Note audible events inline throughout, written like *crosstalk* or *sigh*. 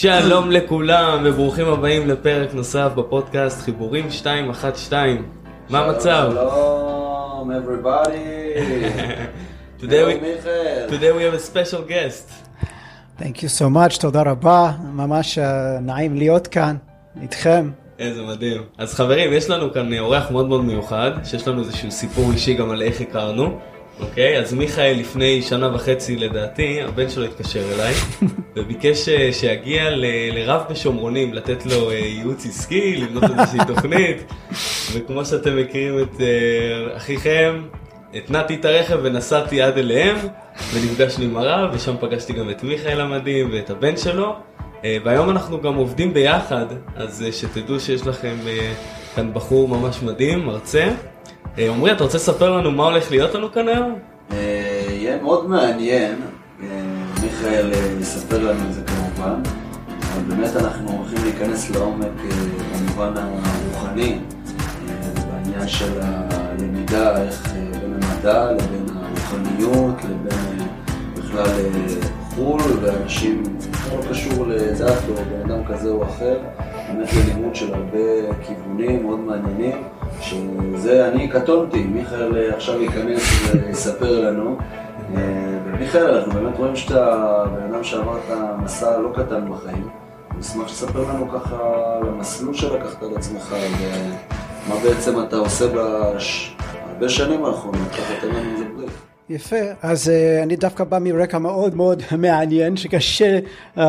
שלום לכולם וברוכים הבאים לפרק נוסף בפודקאסט חיבורים 212. מה המצב? שלום, everybody. *laughs* Today we, today we have a special guest. Thank you so much, תודה רבה, ממש אה, נעים להיות כאן איתכם. איזה מדהים. אז חברים, יש לנו כאן אורח מאוד מאוד מיוחד, שיש לנו איזשהו סיפור אישי גם על איך הכרנו. אוקיי, אז מיכאל לפני שנה וחצי לדעתי, הבן שלו התקשר אליי, *laughs* וביקש אה, שיגיע לרב בשומרונים, לתת לו אה, ייעוץ עסקי, לבנות איזושהי תוכנית, וכמו שאתם מכירים את אה, אחיכם, התנעתי את הרכב ונסעתי עד אליהם, ונפגשנו עם הרב, ושם פגשתי גם את מיכאל המדהים ואת הבן שלו, והיום אנחנו גם עובדים ביחד, אז שתדעו שיש לכם כאן בחור ממש מדהים, מרצה. אה, עמרי, אתה רוצה לספר לנו מה הולך להיות לנו כאן היום? אה, יהיה מאוד מעניין, אה, מיכאל יספר לנו את זה כמובן, אבל באמת אנחנו הולכים להיכנס לעומק במובן הרוחני, בעניין של הלמידה, איך בין המדע לבין הרוחניות, לבין בכלל חו"ל ואנשים, לא קשור לדת או בן אדם כזה או אחר, באמת ללימוד של הרבה כיוונים מאוד מעניינים, שזה אני קטונתי, מיכאל אה, עכשיו ייכנס ויספר לנו. אה, ומיכאל, אנחנו באמת רואים שאתה בן אדם שעברת מסע לא קטן בחיים. נשמח שתספר לנו ככה על המסלול שלקחת על עצמך, ומה בעצם אתה עושה בהרבה שנים האחרונות, ככה תן לנו איזה בריף. יפה, אז uh, אני דווקא בא מרקע מאוד מאוד *laughs* מעניין, שקשה, uh, uh,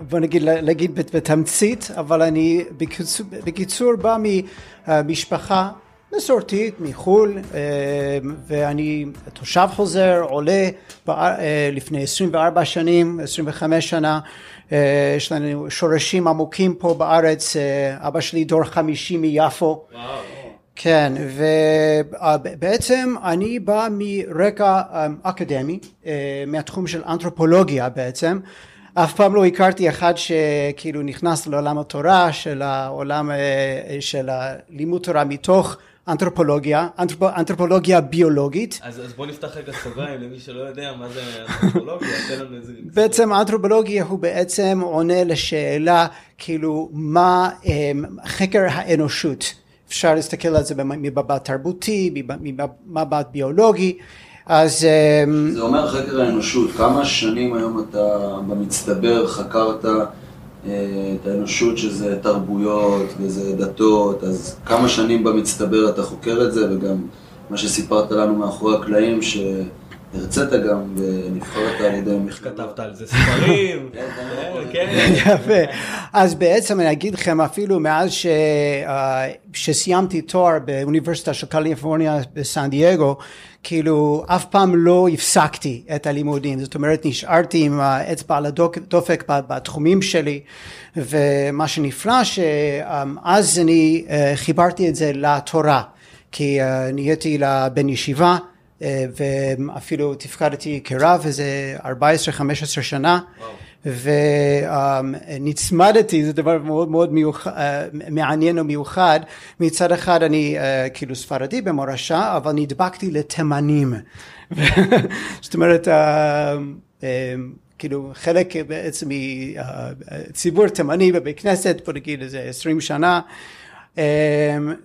בוא נגיד, להגיד בת- בתמצית, אבל אני בקיצור, בקיצור בא ממשפחה מסורתית מחו"ל, ואני תושב חוזר, עולה לפני 24 שנים, 25 שנה, יש לנו שורשים עמוקים פה בארץ, אבא שלי דור חמישי מיפו. כן, ובעצם אני בא מרקע אה, אקדמי, אה, מהתחום של אנתרופולוגיה בעצם. אף פעם לא הכרתי אחד שכאילו נכנס לעולם התורה, של העולם אה, של הלימוד תורה מתוך אנתרופולוגיה, אנתרופ, אנתרופולוגיה ביולוגית. אז, אז בוא נפתח רגע סוגריים למי שלא יודע מה זה אנתרופולוגיה, תן לנו איזה... בעצם אנתרופולוגיה הוא בעצם עונה לשאלה כאילו מה אה, חקר האנושות. אפשר להסתכל על זה ממבט תרבותי, ממבט ביולוגי, אז אה, זה אומר חקר האנושות, כמה שנים היום אתה במצטבר חקרת אה, את האנושות שזה תרבויות וזה דתות, אז כמה שנים במצטבר אתה חוקר את זה? וגם מה שסיפרת לנו מאחורי הקלעים שהרצית גם ונבחרת על ידי מכללה. כתבת על זה ספרים, *laughs* כן, כן, כן. *laughs* יפה. אז בעצם אני אגיד לכם אפילו מאז ש, אה, שסיימתי תואר באוניברסיטה של קליפורניה בסן דייגו, כאילו אף פעם לא הפסקתי את הלימודים, זאת אומרת נשארתי עם האצבע על הדופק בתחומים שלי, ומה שנפלא שאז אני אה, חיברתי את זה לתורה, כי אה, נהייתי לבן ישיבה. אה, ואפילו תפקדתי כרב איזה 14-15 שנה. ונצמדתי זה דבר מאוד מאוד מיוח, אה, מעניין ומיוחד. מצד אחד אני אה, כאילו ספרדי במורשה אבל נדבקתי לתימנים. *laughs* זאת אומרת כאילו חלק בעצם מציבור תימני בבית כנסת בוא נגיד איזה 20 שנה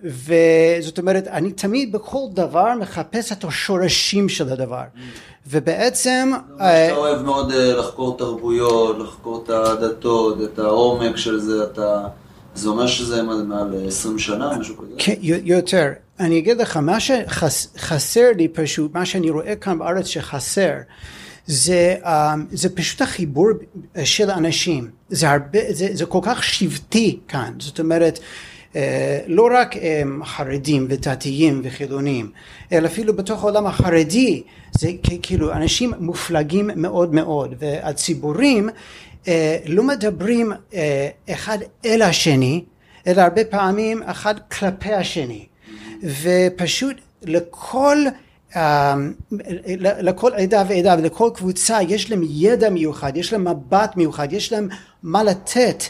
וזאת אומרת אני תמיד בכל דבר מחפש את השורשים של הדבר ובעצם אתה אוהב מאוד אה, לחקור תרבויות, לחקור את הדתות, את העומק של זה, אתה... זה אומר שזה מעל 20 שנה, משהו כזה? כן, יותר. אני אגיד לך, מה שחסר לי פשוט, מה שאני רואה כאן בארץ שחסר, זה, זה פשוט החיבור של אנשים. זה, הרבה, זה, זה כל כך שבטי כאן, זאת אומרת, לא רק חרדים ודתיים וחילונים, אלא אפילו בתוך העולם החרדי, זה כאילו אנשים מופלגים מאוד מאוד, והציבורים לא מדברים אחד אל השני, אלא הרבה פעמים אחד כלפי השני, ופשוט לכל לכל עדה ועדה ולכל קבוצה יש להם ידע מיוחד, יש להם מבט מיוחד, יש להם מה לתת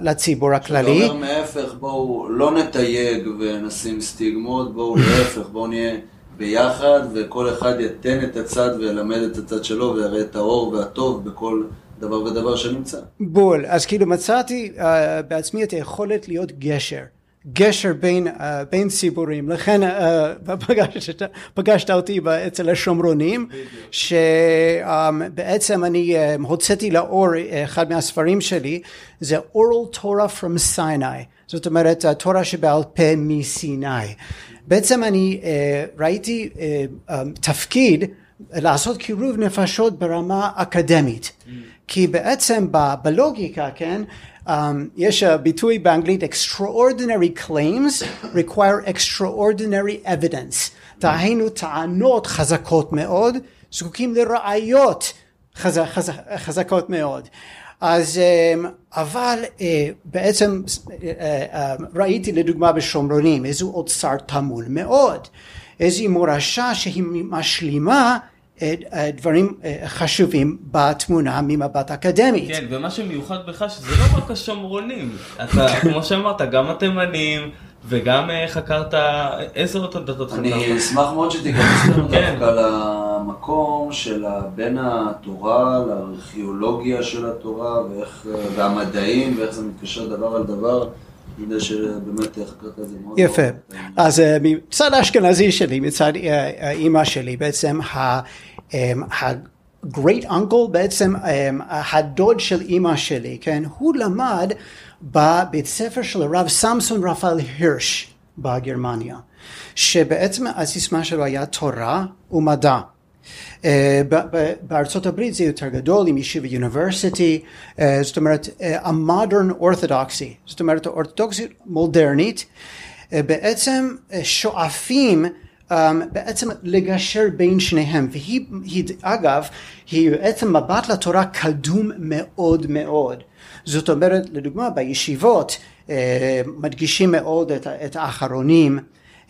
לציבור הכללי. שאתה אומר מההפך, בואו לא נתייג ונשים סטיגמות, בואו להפך, בואו נהיה ביחד וכל אחד יתן את הצד וילמד את הצד שלו ויראה את האור והטוב בכל דבר ודבר שנמצא. בול. אז כאילו מצאתי uh, בעצמי את היכולת להיות גשר. גשר בין, uh, בין ציבורים, לכן uh, פגשת, פגשת אותי אצל השומרונים, שבעצם um, אני um, הוצאתי לאור אחד מהספרים שלי, זה oral Torah from Sinai, זאת אומרת התורה שבעל פה מסיני. בעצם אני uh, ראיתי uh, um, תפקיד לעשות קירוב נפשות ברמה אקדמית. Mm. כי בעצם ב- בלוגיקה, כן, יש ביטוי באנגלית extraordinary claims require extraordinary evidence. דהיינו טענות חזקות מאוד זקוקים לראיות חז, חז, חזקות מאוד. אז um, אבל uh, בעצם uh, ראיתי לדוגמה בשומרונים איזו אוצר תמול מאוד, איזו מורשה שהיא משלימה דברים חשובים בתמונה ממבט אקדמית. כן, ומה שמיוחד בך שזה לא רק השומרונים, אתה, *laughs* כמו שאמרת, גם התימנים. וגם חקרת, איזה עוד דתות חקרת? אני אשמח מאוד שתיכנס לנו *laughs* כן. דווקא למקום של בין התורה לארכיאולוגיה של התורה ואיך, והמדעים ואיך זה מתקשר דבר על דבר. אני יודע שבאמת חקרת את זה מאוד. יפה. אז מצד האשכנזי שלי, מצד אימא שלי, בעצם הגרייט אנקל בעצם הדוד של אימא שלי, כן, הוא למד בבית ספר של הרב סמסון רפאל הירש בגרמניה, שבעצם הסיסמה שלו היה תורה ומדע. Uh, בארצות הברית זה יותר גדול עם ישיבה יוניברסיטי, uh, זאת אומרת המודרן uh, אורתודוקסי, זאת אומרת האורתודוקסית מודרנית, בעצם שואפים um, בעצם לגשר בין שניהם והיא היא, אגב היא בעצם מבט לתורה קדום מאוד מאוד. זאת אומרת לדוגמה בישיבות uh, מדגישים מאוד את, את האחרונים.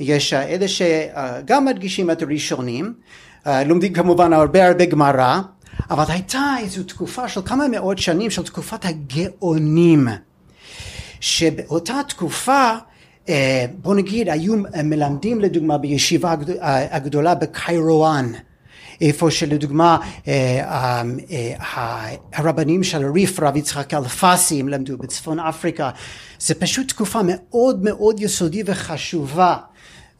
יש אלה שגם מדגישים את הראשונים לומדים כמובן הרבה הרבה גמרא אבל הייתה איזו תקופה של כמה מאות שנים של תקופת הגאונים שבאותה תקופה אה, בוא נגיד היו מלמדים לדוגמה בישיבה הגדולה בקיירואן איפה שלדוגמה אה, אה, הרבנים של הריף רב יצחק אלפסי למדו בצפון אפריקה. זה פשוט תקופה מאוד מאוד יסודי וחשובה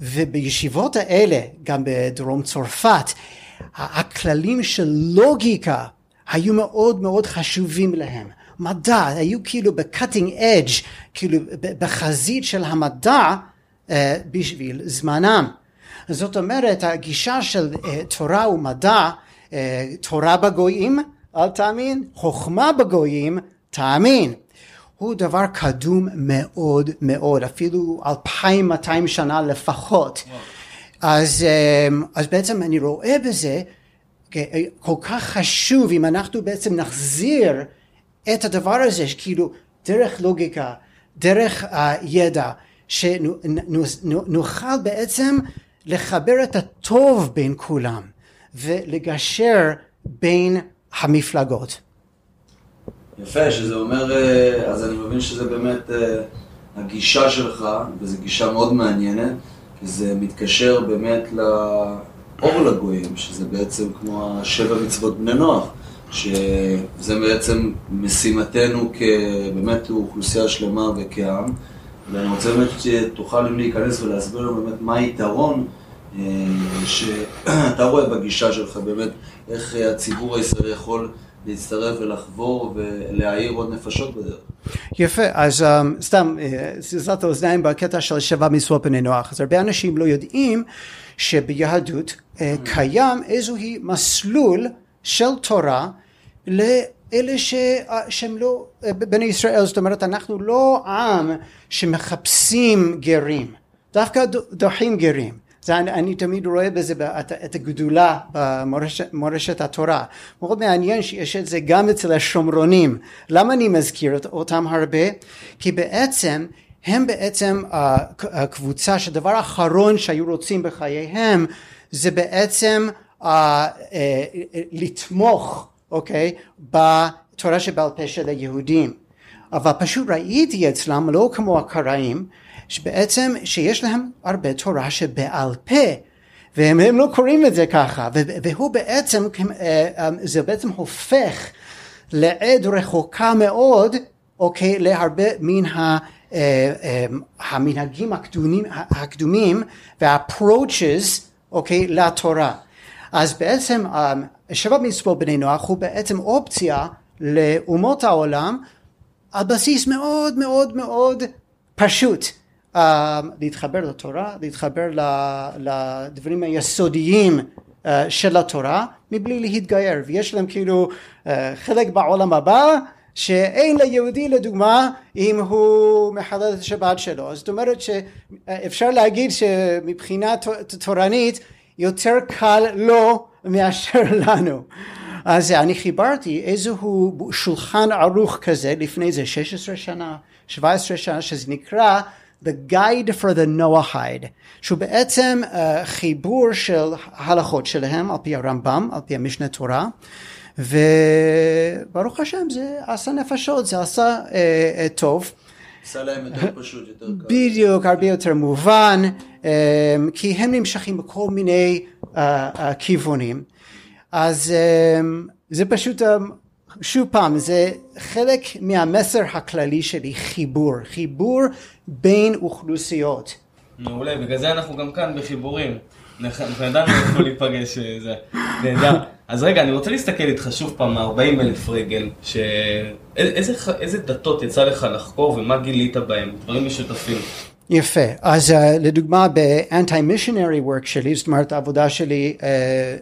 ובישיבות האלה גם בדרום צרפת הכללים של לוגיקה היו מאוד מאוד חשובים להם מדע, היו כאילו ב-cutting edge, כאילו בחזית של המדע uh, בשביל זמנם. זאת אומרת הגישה של uh, תורה ומדע, uh, תורה בגויים, אל תאמין, חוכמה בגויים, תאמין. הוא דבר קדום מאוד מאוד, אפילו 2,200 שנה לפחות. אז, אז בעצם אני רואה בזה כל כך חשוב אם אנחנו בעצם נחזיר את הדבר הזה, כאילו דרך לוגיקה, דרך הידע, שנוכל בעצם לחבר את הטוב בין כולם ולגשר בין המפלגות. יפה, שזה אומר, אה, אז אני מבין שזה באמת אה, הגישה שלך, וזו גישה מאוד מעניינת, כי זה מתקשר באמת לאור לגויים, שזה בעצם כמו השבע מצוות בני נוח. שזה בעצם משימתנו כבאמת אוכלוסייה שלמה וכעם, ואני רוצה באמת שתוכל להיכנס ולהסביר לנו באמת מה היתרון אה, שאתה *clears throat* רואה בגישה שלך, באמת איך הציבור הישראלי יכול להצטרף ולחבור ולהעיר עוד נפשות בדרך. יפה, אז um, סתם זזת האוזניים בקטע של שבע מצוות בני נוח, אז הרבה אנשים לא יודעים שביהדות uh, קיים איזוהי מסלול של תורה לאלה ש... שהם לא בני ישראל, זאת אומרת אנחנו לא עם שמחפשים גרים, דווקא דוחים גרים. זה אני, אני תמיד רואה בזה את, את הגדולה במורשת התורה. מאוד מעניין שיש את זה גם אצל השומרונים. למה אני מזכיר אותם הרבה? כי בעצם הם בעצם הקבוצה שהדבר האחרון שהיו רוצים בחייהם זה בעצם uh, uh, לתמוך אוקיי? בתורה שבעל פה של היהודים. אבל פשוט ראיתי אצלם, לא כמו הקראים, שבעצם שיש להם הרבה תורה שבעל פה. והם לא קוראים את זה ככה, והוא בעצם, אה, אה, זה בעצם הופך לעד רחוקה מאוד, אוקיי, להרבה מן ה... אה, המנהגים הקדומים, הקדומים וה-approaches, אוקיי, לתורה. אז בעצם שבע מצוות בני נוח הוא בעצם אופציה לאומות העולם על בסיס מאוד מאוד מאוד פשוט. Uh, להתחבר לתורה, להתחבר לדברים היסודיים uh, של התורה מבלי להתגייר. ויש להם כאילו uh, חלק בעולם הבא שאין ליהודי לדוגמה אם הוא מחלל את השבת שלו. זאת אומרת שאפשר להגיד שמבחינה תורנית יותר קל לו מאשר *laughs* לנו. אז אני חיברתי איזשהו שולחן ערוך כזה לפני זה 16 שנה 17 שנה שזה נקרא The Guide for the Noahide שהוא בעצם uh, חיבור של ההלכות שלהם על פי הרמב"ם על פי המשנה תורה וברוך השם זה עשה נפשות זה עשה uh, uh, טוב. עשה להם יותר פשוט יותר קל. בדיוק הרבה יותר מובן um, כי הם נמשכים בכל מיני uh, uh, כיוונים. אז um, זה פשוט um, שוב פעם זה חלק מהמסר הכללי שלי חיבור חיבור בין אוכלוסיות. מעולה בגלל זה אנחנו גם כאן בחיבורים. אנחנו ידענו איפה להיפגש זה נהדר. אז רגע אני רוצה להסתכל איתך שוב פעם 40 אלף רגל שאיזה איזה דתות יצא לך לחקור ומה גילית בהם? דברים משותפים יפה. אז uh, לדוגמה ב-anti-missionary work שלי זאת אומרת העבודה שלי uh,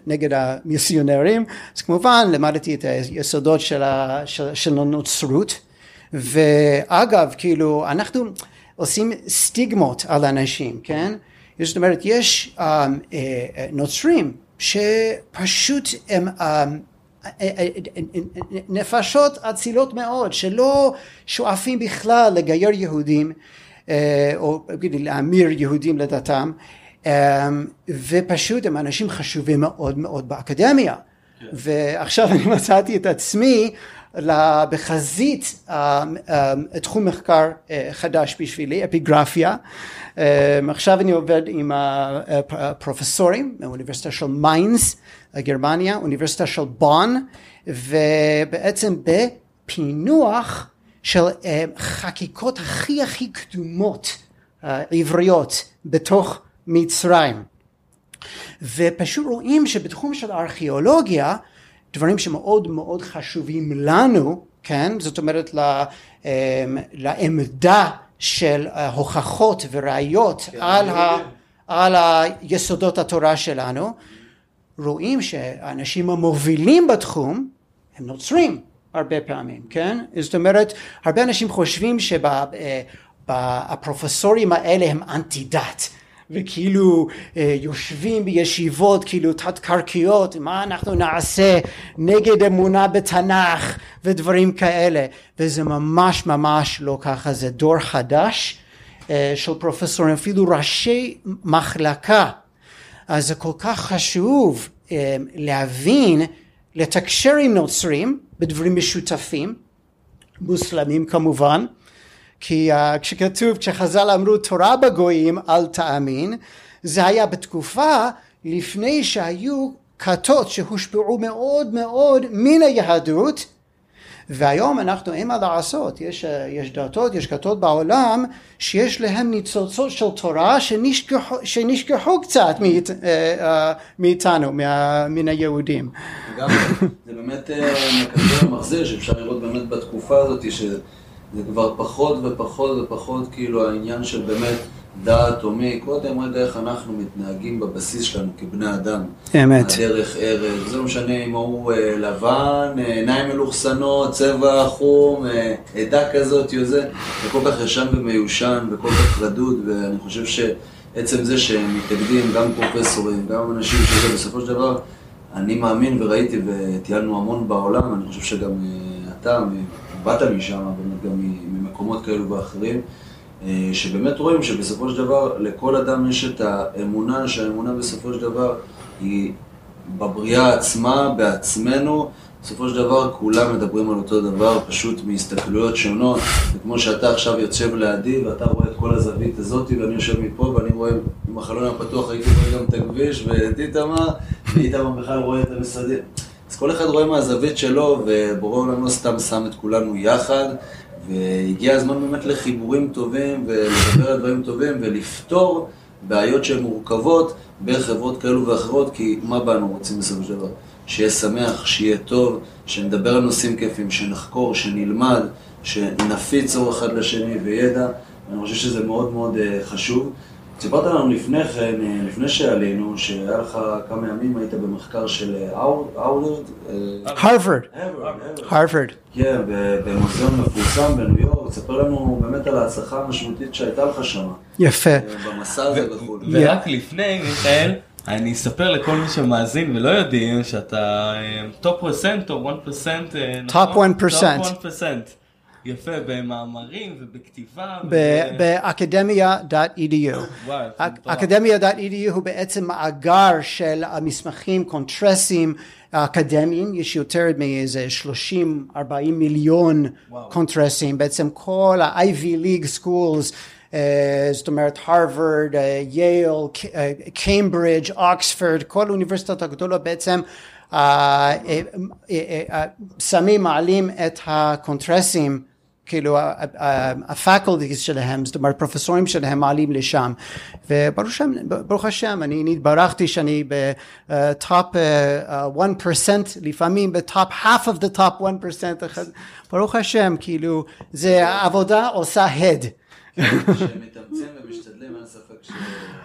נגד המיסיונרים אז כמובן למדתי את היסודות של, ה, של, של הנוצרות. ואגב כאילו אנחנו עושים סטיגמות על אנשים כן? זאת אומרת יש um, uh, נוצרים שפשוט הם um, נפשות אצילות מאוד שלא שואפים בכלל לגייר יהודים אה, או להמיר יהודים לדתם אה, ופשוט הם אנשים חשובים מאוד מאוד באקדמיה כן. ועכשיו אני מצאתי את עצמי בחזית אה, תחום מחקר חדש בשבילי אפיגרפיה עכשיו אני עובד עם הפרופסורים מאוניברסיטה של מיינס גרמניה אוניברסיטה של בון ובעצם בפינוח של אה, חקיקות הכי הכי קדומות אה, עבריות בתוך מצרים. ופשוט רואים שבתחום של הארכיאולוגיה דברים שמאוד מאוד חשובים לנו כן? זאת אומרת אה, לעמדה של הוכחות וראיות כן, על, ה, על היסודות התורה שלנו רואים שהאנשים המובילים בתחום הם נוצרים הרבה פעמים, כן? זאת אומרת, הרבה אנשים חושבים שהפרופסורים האלה הם אנטי דת. וכאילו אה, יושבים בישיבות כאילו תת קרקעיות מה אנחנו נעשה נגד אמונה בתנ"ך ודברים כאלה וזה ממש ממש לא ככה זה דור חדש אה, של פרופסורים אפילו ראשי מחלקה אז זה כל כך חשוב אה, להבין לתקשר עם נוצרים בדברים משותפים, מוסלמים כמובן, כי uh, כשכתוב, כשחז"ל אמרו תורה בגויים אל תאמין, זה היה בתקופה לפני שהיו כתות שהושפעו מאוד מאוד מן היהדות והיום אנחנו אין מה לעשות, יש, יש דתות, יש כתות בעולם שיש להם ניצוצות של תורה שנשכחו, שנשכחו קצת מאית, אה, אה, מאיתנו, מה, מן היהודים. גם זה באמת אה, מקדם ומחזיר שאפשר לראות באמת בתקופה הזאת שזה כבר פחות ופחות ופחות כאילו העניין של באמת דעת או מי, קודם רגע איך אנחנו מתנהגים בבסיס שלנו כבני אדם. אמת. הדרך ארץ, זה לא משנה אם הוא אה, לבן, אה, עיניים מלוכסנות, צבע חום, אה, עדה כזאת, זה, זה כל כך ישן ומיושן וכל כך רדוד, ואני חושב שעצם זה שהם מתאגדים, גם פרופסורים, גם אנשים שזה, בסופו של דבר, אני מאמין וראיתי וטיילנו המון בעולם, אני חושב שגם אה, אתה, באת משם, באמת גם ממקומות כאלו ואחרים. אה, שבאמת רואים שבסופו של דבר לכל אדם יש את האמונה, שהאמונה בסופו של דבר היא בבריאה עצמה, בעצמנו. בסופו של דבר כולם מדברים על אותו דבר, פשוט מהסתכלויות שונות. וכמו שאתה עכשיו יושב לידי ואתה רואה את כל הזווית הזאת ואני יושב מפה ואני רואה עם החלון הפתוח הייתי רואה גם את הכביש ואת איתמר, ואיתמר בכלל רואה את המשרדים. אז כל אחד רואה מהזווית שלו, ובורא עולם לא סתם שם את כולנו יחד, והגיע הזמן באמת לחיבורים טובים, ולדבר על דברים טובים, ולפתור בעיות שהן מורכבות בחברות כאלו ואחרות, כי מה באנו רוצים בסופו של דבר? שיהיה שמח, שיהיה טוב, שנדבר על נושאים כיפים, שנחקור, שנלמד, שנפיץ אור אחד לשני וידע. אני חושב שזה מאוד מאוד uh, חשוב. סיפרת לנו לפני כן, uh, לפני שעלינו, שהיה לך כמה ימים, היית במחקר של האוורד? הרווארד. הרווארד. כן, במוזיאון מפורסם בניו יורק. ספר לנו באמת על ההצלחה המשמעותית שהייתה לך שם. יפה. במסע הזה וכו'. ורק לפני, מיכאל, אני אספר לכל מי שמאזין ולא יודעים שאתה top percent או 1 percent, top 1 percent. top 1 percent. יפה, במאמרים ובכתיבה. ב Academia.edu. Academia.edu הוא בעצם מאגר של המסמכים, קונטרסים אקדמיים, יש יותר מאיזה 30-40 מיליון קונטרסים, בעצם כל ה-Ivy League schools. Uh, זאת אומרת הרווארד, יייל, קיימברידג', אוקספורד, כל האוניברסיטאות הגדולות בעצם uh, uh, שמים, מעלים את הקונטרסים כאילו ה faculties שלהם, זאת אומרת פרופסורים שלהם מעלים לשם. וברוך השם אני נתברכתי שאני ב top 1% לפעמים ב top half of the top 1% ברוך השם כאילו זה עבודה עושה הד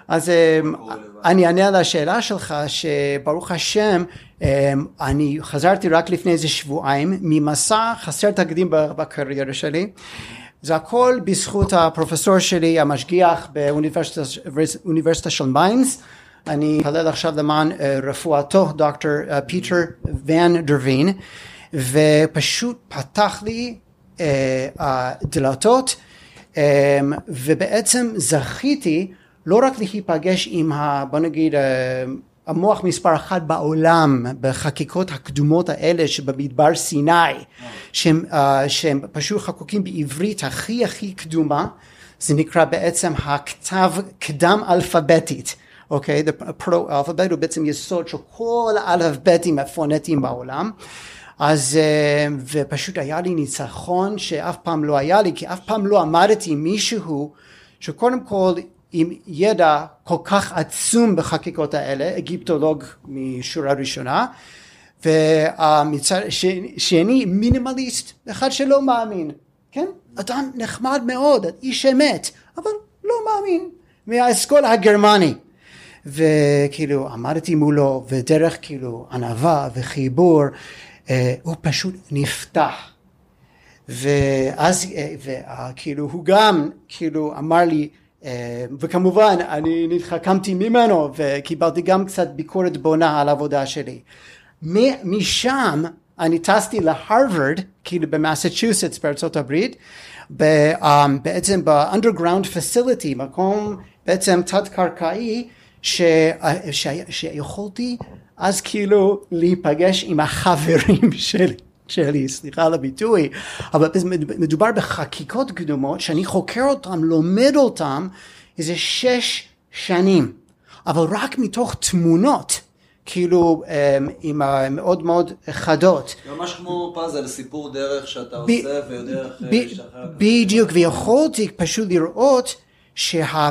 אז אני אענה על השאלה שלך שברוך השם אני חזרתי רק לפני איזה שבועיים ממסע חסר תקדים בקריירה שלי. זה הכל בזכות הפרופסור שלי המשגיח באוניברסיטה של מיינס. אני מתפלל עכשיו למען רפואתו דוקטור פיטר ון דרווין ופשוט פתח לי דלתות ובעצם זכיתי לא רק להיפגש עם ה... בוא נגיד המוח מספר אחת בעולם בחקיקות הקדומות האלה שבמדבר סיני שהם, uh, שהם פשוט חקוקים בעברית הכי הכי קדומה. זה נקרא בעצם הכתב קדם אלפביתית אוקיי, אלפביט הוא בעצם יסוד של כל האלפביתים הפונטיים בעולם. אז ופשוט היה לי ניצחון שאף פעם לא היה לי כי אף פעם לא עמדתי עם מישהו שקודם כל עם ידע כל כך עצום בחקיקות האלה, אגיפטולוג משורה ראשונה, ומצד שני מינימליסט, אחד שלא מאמין, כן? אדם נחמד מאוד, איש אמת, אבל לא מאמין, מהאסכולה הגרמני. וכאילו עמדתי מולו ודרך כאילו ענווה וחיבור אה, הוא פשוט נפתח ואז אה, כאילו הוא גם כאילו אמר לי וכמובן אני נתחכמתי ממנו וקיבלתי גם קצת ביקורת בונה על העבודה שלי. משם אני טסתי להרווארד, כאילו במסצ'וסטס בארצות הברית, בעצם ב-underground facility, מקום בעצם תת קרקעי שיכולתי אז כאילו להיפגש עם החברים *laughs* שלי. שלי, סליחה על הביטוי, אבל מדובר בחקיקות קדומות שאני חוקר אותן, לומד אותן איזה שש שנים, אבל רק מתוך תמונות, כאילו עם מאוד מאוד חדות. ממש כמו פאזל, סיפור דרך שאתה עושה ויודע איך לשחרר. בדיוק, ויכולתי פשוט לראות שה,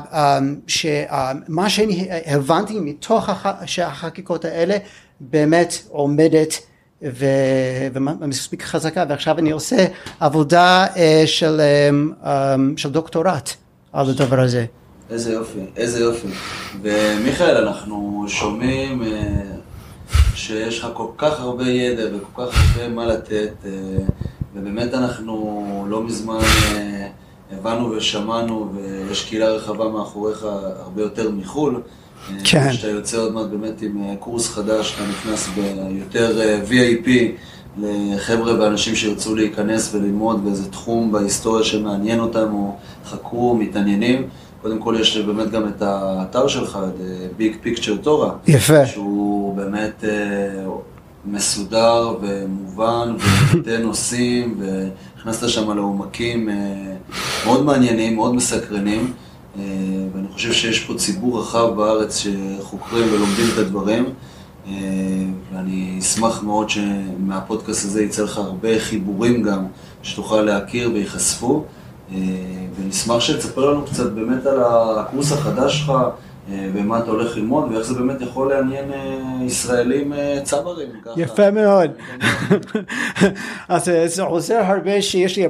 שמה שאני הבנתי מתוך החקיקות האלה באמת עומדת ומספיק חזקה ועכשיו אני עושה עבודה של, של דוקטורט על הדבר הזה. איזה יופי, איזה יופי. ומיכאל, אנחנו שומעים שיש לך כל כך הרבה ידע וכל כך הרבה מה לתת, ובאמת אנחנו לא מזמן הבנו ושמענו, ויש קהילה רחבה מאחוריך הרבה יותר מחו"ל. כן. שאתה יוצא עוד מעט באמת עם קורס חדש, אתה נכנס ביותר VIP לחבר'ה ואנשים שירצו להיכנס וללמוד באיזה תחום בהיסטוריה שמעניין אותם או חקרו, מתעניינים. קודם כל יש באמת גם את האתר שלך, את ביג פיקצ'ר תורה. יפה. שהוא באמת מסודר ומובן ומבטא *laughs* נושאים והכנסת שם לעומקים מאוד מעניינים, מאוד מסקרנים. ואני חושב שיש פה ציבור רחב בארץ שחוקרים ולומדים את הדברים אה, ואני אשמח מאוד שמהפודקאסט הזה יצא לך הרבה חיבורים גם, שתוכל להכיר וייחשפו. אה, ונשמח שתספר לנו קצת באמת על הקורס החדש שלך, אה, ומה אתה הולך ללמוד, ואיך זה באמת יכול לעניין אה, ישראלים צברים. ככה. יפה מאוד. *laughs* אז זה עוזר הרבה שיש לי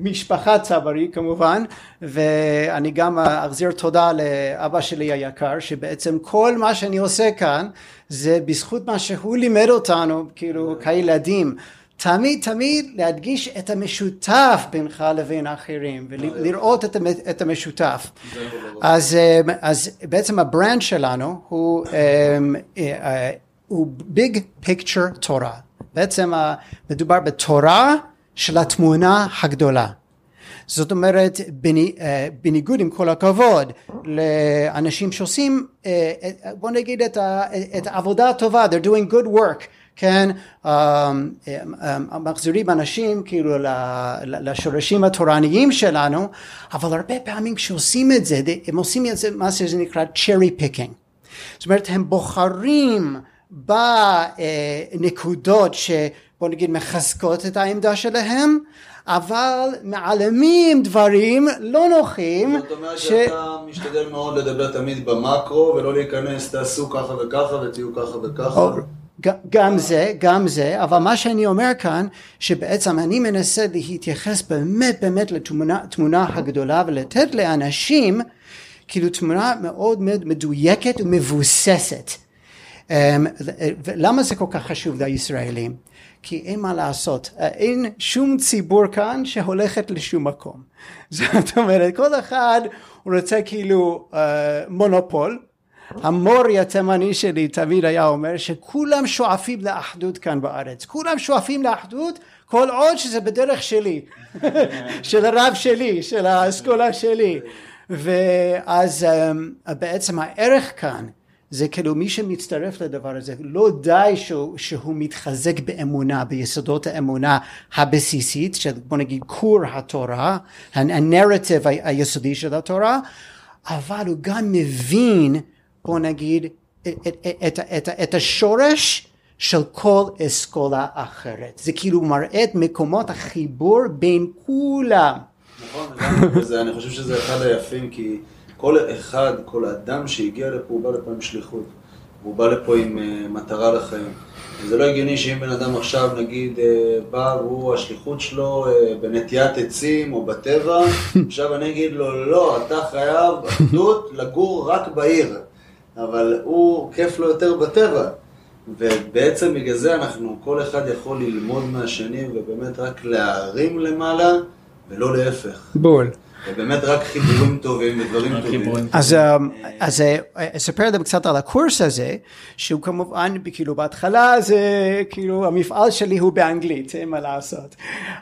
משפחה צברי כמובן, ואני גם אחזיר תודה לאבא שלי היקר, שבעצם כל מה שאני עושה כאן, זה בזכות מה שהוא לימד אותנו, כאילו, כילדים. תמיד תמיד להדגיש את המשותף בינך לבין האחרים ולראות את המשותף. אז, אה, אז בעצם ה brand שלנו הוא, אה, אה, הוא Big Picture תורה. בעצם מדובר בתורה של התמונה הגדולה. זאת אומרת בניגוד עם כל הכבוד לאנשים שעושים בוא נגיד את העבודה הטובה they're doing good work כן, um, um, מחזירים אנשים כאילו לשורשים התורניים שלנו, אבל הרבה פעמים כשעושים את זה, הם עושים את זה מה שזה נקרא cherry picking. זאת אומרת, הם בוחרים בנקודות שבוא נגיד מחזקות את העמדה שלהם, אבל מעלמים דברים לא נוחים. זאת אומרת ש... שאתה משתדל מאוד לדבר תמיד במקרו ולא להיכנס תעשו ככה וככה ותהיו ככה וככה. גם זה, גם זה, אבל מה שאני אומר כאן, שבעצם אני מנסה להתייחס באמת באמת לתמונה הגדולה ולתת לאנשים כאילו תמונה מאוד מאוד מדויקת ומבוססת. אמ, למה זה כל כך חשוב לישראלים? כי אין מה לעשות, אין שום ציבור כאן שהולכת לשום מקום. *laughs* זאת אומרת, כל אחד רוצה כאילו uh, מונופול, המורי התימני שלי תמיד היה אומר שכולם שואפים לאחדות כאן בארץ, כולם שואפים לאחדות כל עוד שזה בדרך שלי, *laughs* של הרב שלי, של האסכולה שלי. ואז אמ, בעצם הערך כאן זה כאילו מי שמצטרף לדבר הזה לא די שהוא, שהוא מתחזק באמונה ביסודות האמונה הבסיסית של בוא נגיד כור התורה הנרטיב היסודי של התורה אבל הוא גם מבין בוא נגיד, את, את, את, את, את השורש של כל אסכולה אחרת. זה כאילו מראה את מקומות החיבור בין כולם. נכון, וזה, אני חושב שזה אחד היפים, כי כל אחד, כל אדם שהגיע לפה, הוא בא לפה עם שליחות. הוא בא לפה עם uh, מטרה לחיים. זה לא הגיוני שאם בן אדם עכשיו נגיד uh, בא והוא השליחות שלו uh, בנטיית עצים או בטבע, *laughs* עכשיו אני אגיד לו לא, אתה חייב אחדות לגור רק בעיר. אבל הוא, כיף לו יותר בטבע. ובעצם בגלל זה אנחנו, כל אחד יכול ללמוד מהשני ובאמת רק להרים למעלה ולא להפך. בול. ובאמת רק חיבורים טובים ודברים טובים. אז, אז אה, אספר להם קצת על הקורס הזה, שהוא כמובן, כאילו בהתחלה זה, כאילו המפעל שלי הוא באנגלית, אין מה לעשות.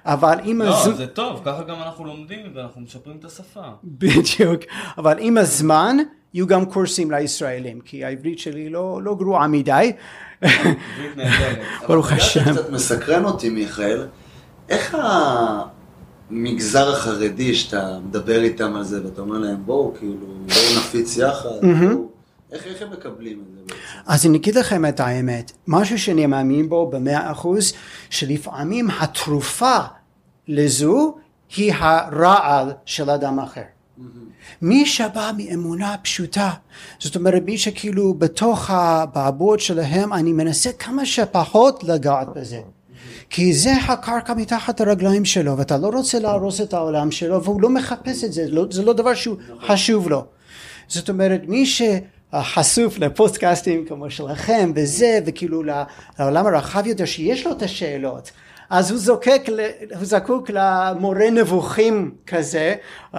אבל עם הזמן... לא, זה טוב, ככה גם אנחנו לומדים ואנחנו משפרים את השפה. בדיוק, אבל עם הזמן... יהיו גם קורסים לישראלים, כי העברית שלי לא, לא גרועה מדי. *laughs* ברוך השם. קצת מסקרן אותי, מיכאל, איך המגזר החרדי, שאתה מדבר איתם על זה ואתה אומר להם, בואו, כאילו, בואו נפיץ יחד, איך, איך הם מקבלים את זה בעצם? אז אני אגיד לכם את האמת, משהו שאני מאמין בו במאה אחוז, שלפעמים התרופה לזו היא הרעל של אדם אחר. מי שבא מאמונה פשוטה, זאת אומרת מי שכאילו בתוך הבעבוד שלהם אני מנסה כמה שפחות לגעת בזה. כי זה הקרקע מתחת הרגליים שלו ואתה לא רוצה להרוס את העולם שלו והוא לא מחפש את זה, לא, זה לא דבר שהוא חשוב לו. זאת אומרת מי שחשוף לפוסטקאסטים כמו שלכם וזה וכאילו לעולם הרחב יותר שיש לו את השאלות אז הוא זוקק, הוא זקוק למורה נבוכים כזה um,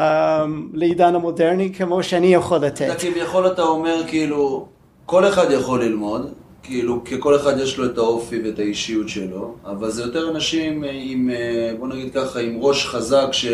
לעידן המודרני כמו שאני יכול לתת. אתה כביכול אתה אומר כאילו כל אחד יכול ללמוד, כאילו כי כל אחד יש לו את האופי ואת האישיות שלו, אבל זה יותר אנשים עם, אה, בוא נגיד ככה, עם ראש חזק ש...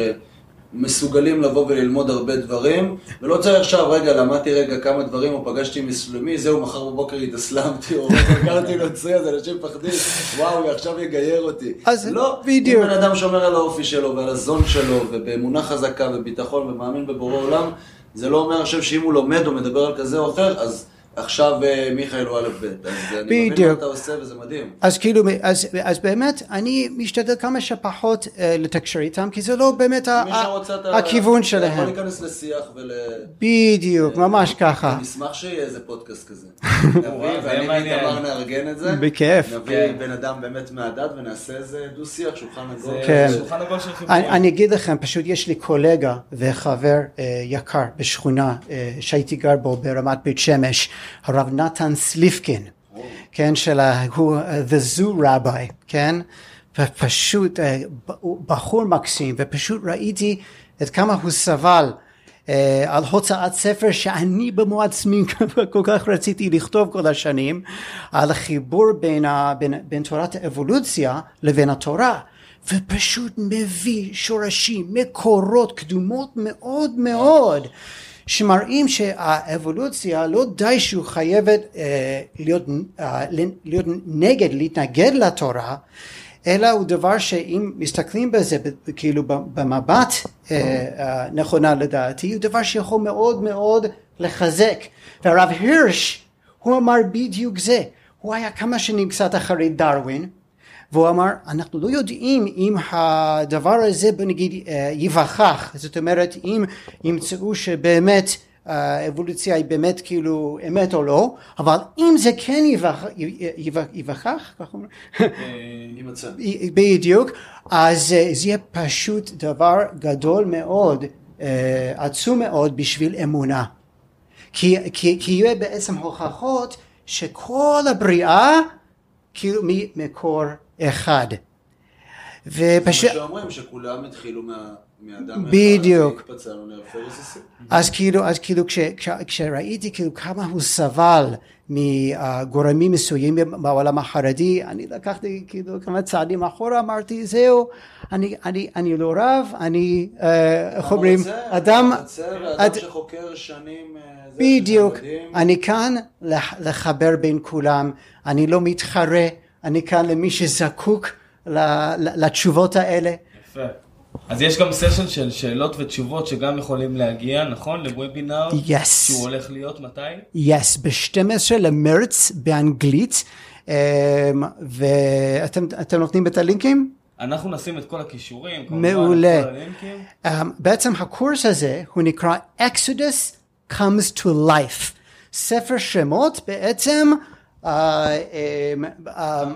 מסוגלים לבוא וללמוד הרבה דברים, ולא צריך עכשיו, רגע, למדתי רגע כמה דברים, או פגשתי מסלומי, זהו, מחר בבוקר התאסלמתי, או הכרתי נוצרי, אז אנשים מפחדים, וואו, עכשיו יגייר אותי. אז לא, בדיוק. אם בן אדם שומר על האופי שלו ועל הזון שלו, ובאמונה חזקה וביטחון ומאמין בבורא עולם, זה לא אומר עכשיו שאם הוא לומד או מדבר על כזה או אחר, אז עכשיו אה, מיכאל הוא א' ב', אז אני מבין מה. אתה עושה וזה מדהים. אז כאילו, אז, אז באמת, אני משתדל כמה שפחות אה, לתקשר איתם, כי זה לא באמת ה- מי ה- שרוצה אתה... הכיוון אתה שלהם. יכול להיכנס לשיח ול... בדיוק, ממש ככה. אני אשמח שיהיה איזה פודקאסט כזה. *laughs* נביא, ואני. ואיתמר נארגן את זה. בכיף. נביא כן. בן אדם באמת מהדת ונעשה איזה דו-שיח, שולחן עגול. כן. שולחן עגול של חיבורים. אני, אגיד לכם, פשוט יש לי קולגה וחבר אה, יקר בשכונה אה, שהייתי גר בו ברמת בית שמש, הרב נתן סליפקין, כן, של ה... הוא אה, The Zoo Rabbi, כן, ופשוט הוא בחור מקסים, ופשוט ראיתי עד כמה הוא סבל. אה, על הוצאת ספר שאני במו עצמי *laughs* כל כך רציתי לכתוב כל השנים על החיבור בין, ה, בין, בין תורת האבולוציה לבין התורה ופשוט מביא שורשים מקורות קדומות מאוד מאוד שמראים שהאבולוציה לא די שהוא חייבת אה, להיות, אה, להיות נגד להתנגד לתורה אלא הוא דבר שאם מסתכלים בזה כאילו במבט אה, אה, נכונה לדעתי הוא דבר שיכול מאוד מאוד לחזק. והרב הירש הוא אמר בדיוק זה. הוא היה כמה שנים קצת אחרי דרווין והוא אמר אנחנו לא יודעים אם הדבר הזה בוא נגיד אה, ייווכח זאת אומרת אם ימצאו שבאמת האבולוציה היא באמת כאילו אמת או לא אבל אם זה כן ייווכח? *laughs* יימצא. בדיוק, אז אה, זה יהיה פשוט דבר גדול מאוד, אה, עצום מאוד בשביל אמונה. כי, כי, כי יהיה בעצם הוכחות שכל הבריאה כאילו ממקור אחד. זה ופשוט, מה שאומרים, שכולם התחילו מה- מאדם. בדיוק. אז כאילו, אז כאילו כש, כש, כשראיתי כאילו כמה הוא סבל מגורמים מסוימים בעולם החרדי, אני לקחתי כאילו כמה צעדים אחורה, אמרתי זהו, אני, אני, אני לא רב, אני, אה, איך אומרים, אדם, רוצה, אד- ואדם שחוקר שנים... אה, זה, בדיוק. אני כאן לח- לחבר בין כולם, אני לא מתחרה, אני כאן למי שזקוק לתשובות האלה. יפה. אז יש גם סשן של שאלות ותשובות שגם יכולים להגיע, נכון? לוובינר? Yes. שהוא הולך להיות מתי? יס, ב-12 למרץ באנגלית, אמ, ואתם אתם נותנים את הלינקים? אנחנו נשים את כל הכישורים, כמובן, מעולה. את כל הלינקים. אמ, בעצם הקורס הזה הוא נקרא Exodus comes to life. ספר שמות בעצם,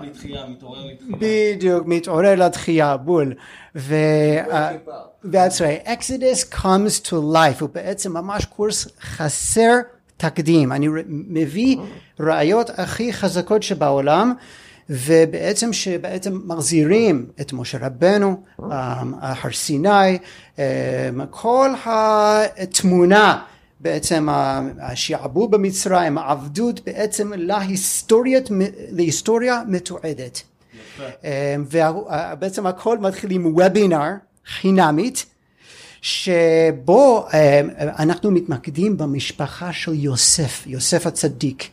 לתחייה, מתעורר לתחייה. בדיוק, מתעורר לתחייה, בול. אה. That's right, Exodus comes to life, הוא בעצם ממש קורס חסר תקדים, אני מביא ראיות הכי חזקות שבעולם ובעצם שבעצם מחזירים את משה רבנו, הר סיני, כל התמונה בעצם השעבוד במצרים, העבדות בעצם להיסטוריית, להיסטוריה מתועדת. ובעצם הכל מתחיל עם וובינר חינמית שבו אה, אנחנו מתמקדים במשפחה של יוסף, יוסף הצדיק,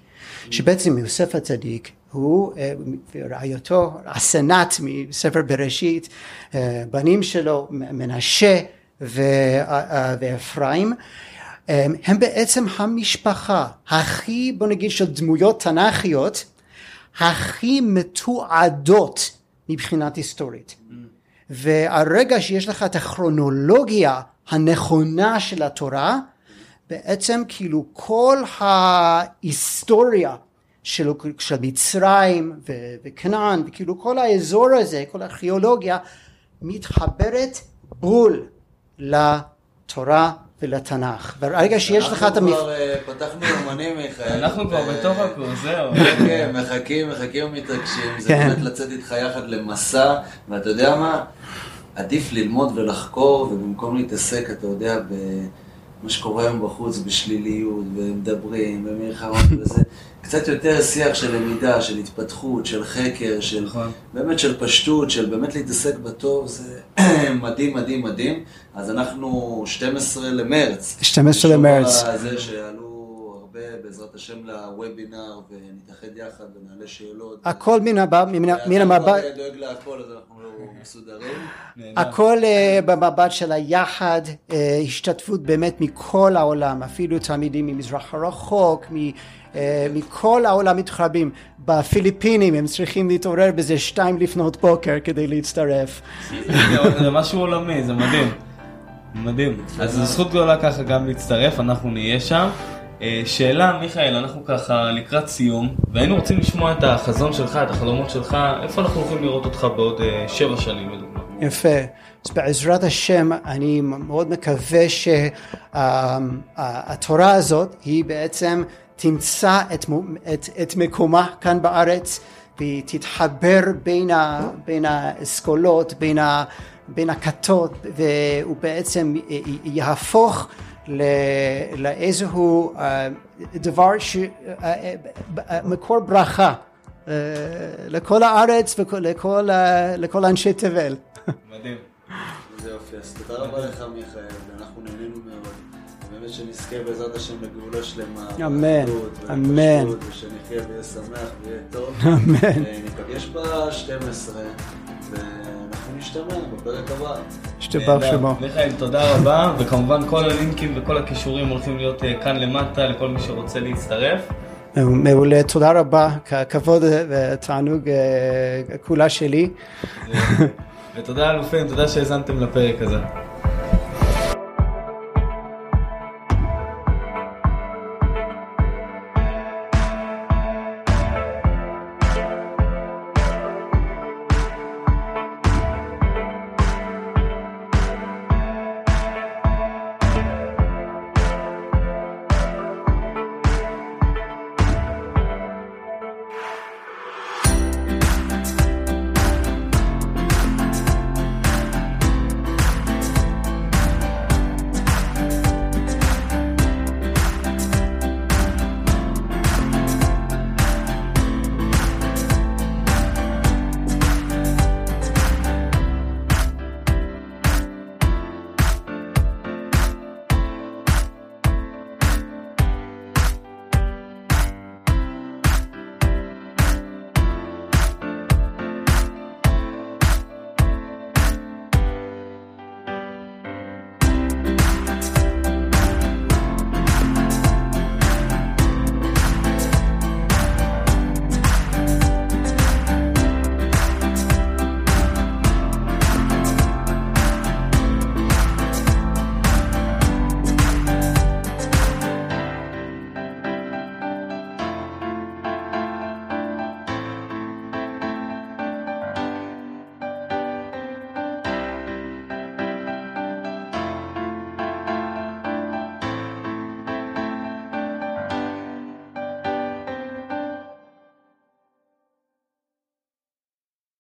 שבעצם יוסף הצדיק הוא אה, ורעייתו אסנת מספר בראשית, בנים שלו מנשה ואפרים, הם בעצם המשפחה הכי בוא נגיד של דמויות תנ"כיות הכי מתועדות מבחינת היסטורית. והרגע שיש לך את הכרונולוגיה הנכונה של התורה, בעצם כאילו כל ההיסטוריה של, של מצרים וכנען, וכאילו כל האזור הזה, כל הארכיאולוגיה, מתחברת בול לתורה ולתנ"ך. ברגע שיש לך את אנחנו המפ... כבר אה, פתחנו יומנים, מיכאל. אנחנו כבר ו- בתוך הקורס, זהו. כן, מחכים, מחכים ומתרגשים. זה כן. באמת לצאת איתך יחד למסע, ואתה יודע מה? עדיף ללמוד ולחקור, ובמקום להתעסק, אתה יודע, במה שקורה היום בחוץ, בשליליות, ומדברים, ומלחמות וזה, קצת יותר שיח של למידה, של התפתחות, של חקר, של נכון. באמת של פשטות, של באמת להתעסק בטוב, זה *clears throat* מדהים, מדהים, מדהים. אז אנחנו 12 למרץ. 12 למרץ. הזה שעלו הרבה, בעזרת השם, לוובינר, ונתאחד יחד ונעלה שאלות. הכל מן הבא, מן המבט, כבר דואג להכל, אז אנחנו לא מסודרים. הכל אה, במבט של היחד, אה, השתתפות באמת מכל העולם, אפילו תלמידים ממזרח הרחוק, מ- אה, מכל העולם מתחרבים. בפיליפינים הם צריכים להתעורר בזה שתיים לפנות בוקר כדי להצטרף. זה משהו עולמי, זה מדהים. מדהים. אז זו זכות גדולה ככה גם להצטרף, אנחנו נהיה שם. אה, שאלה, מיכאל, אנחנו ככה לקראת סיום, והיינו רוצים לשמוע את החזון שלך, את החלומות שלך, איפה אנחנו יכולים לראות אותך בעוד אה, שבע שנים לדוגמה. יפה. אז בעזרת השם אני מאוד מקווה שהתורה הזאת היא בעצם תמצא את, את, את מקומה כאן בארץ והיא תתחבר בין, ה, בין האסכולות, בין, ה, בין הכתות והוא בעצם יהפוך לאיזשהו אה, דבר, ש, אה, אה, מקור ברכה לכל הארץ ולכל לכל אנשי תבל. מדהים. איזה יופי, אז תודה רבה לך מיכאל, ואנחנו נהנינו מאוד. באמת שנזכה בעזרת השם לגאולה שלמה. אמן, אמן. ושנחיה ויהיה שמח ויהיה טוב. אמן. ניפגש ב-12, ואנחנו נשתמע בפרק הבא. השתבח נהדר. שמו. מיכאל, תודה רבה, וכמובן כל הלינקים וכל הכישורים הולכים להיות אה, כאן למטה לכל מי שרוצה להצטרף. מעולה, תודה רבה, כבוד ותענוג אה, כולה שלי. ותודה אלופים, תודה שהאזנתם לפרק הזה.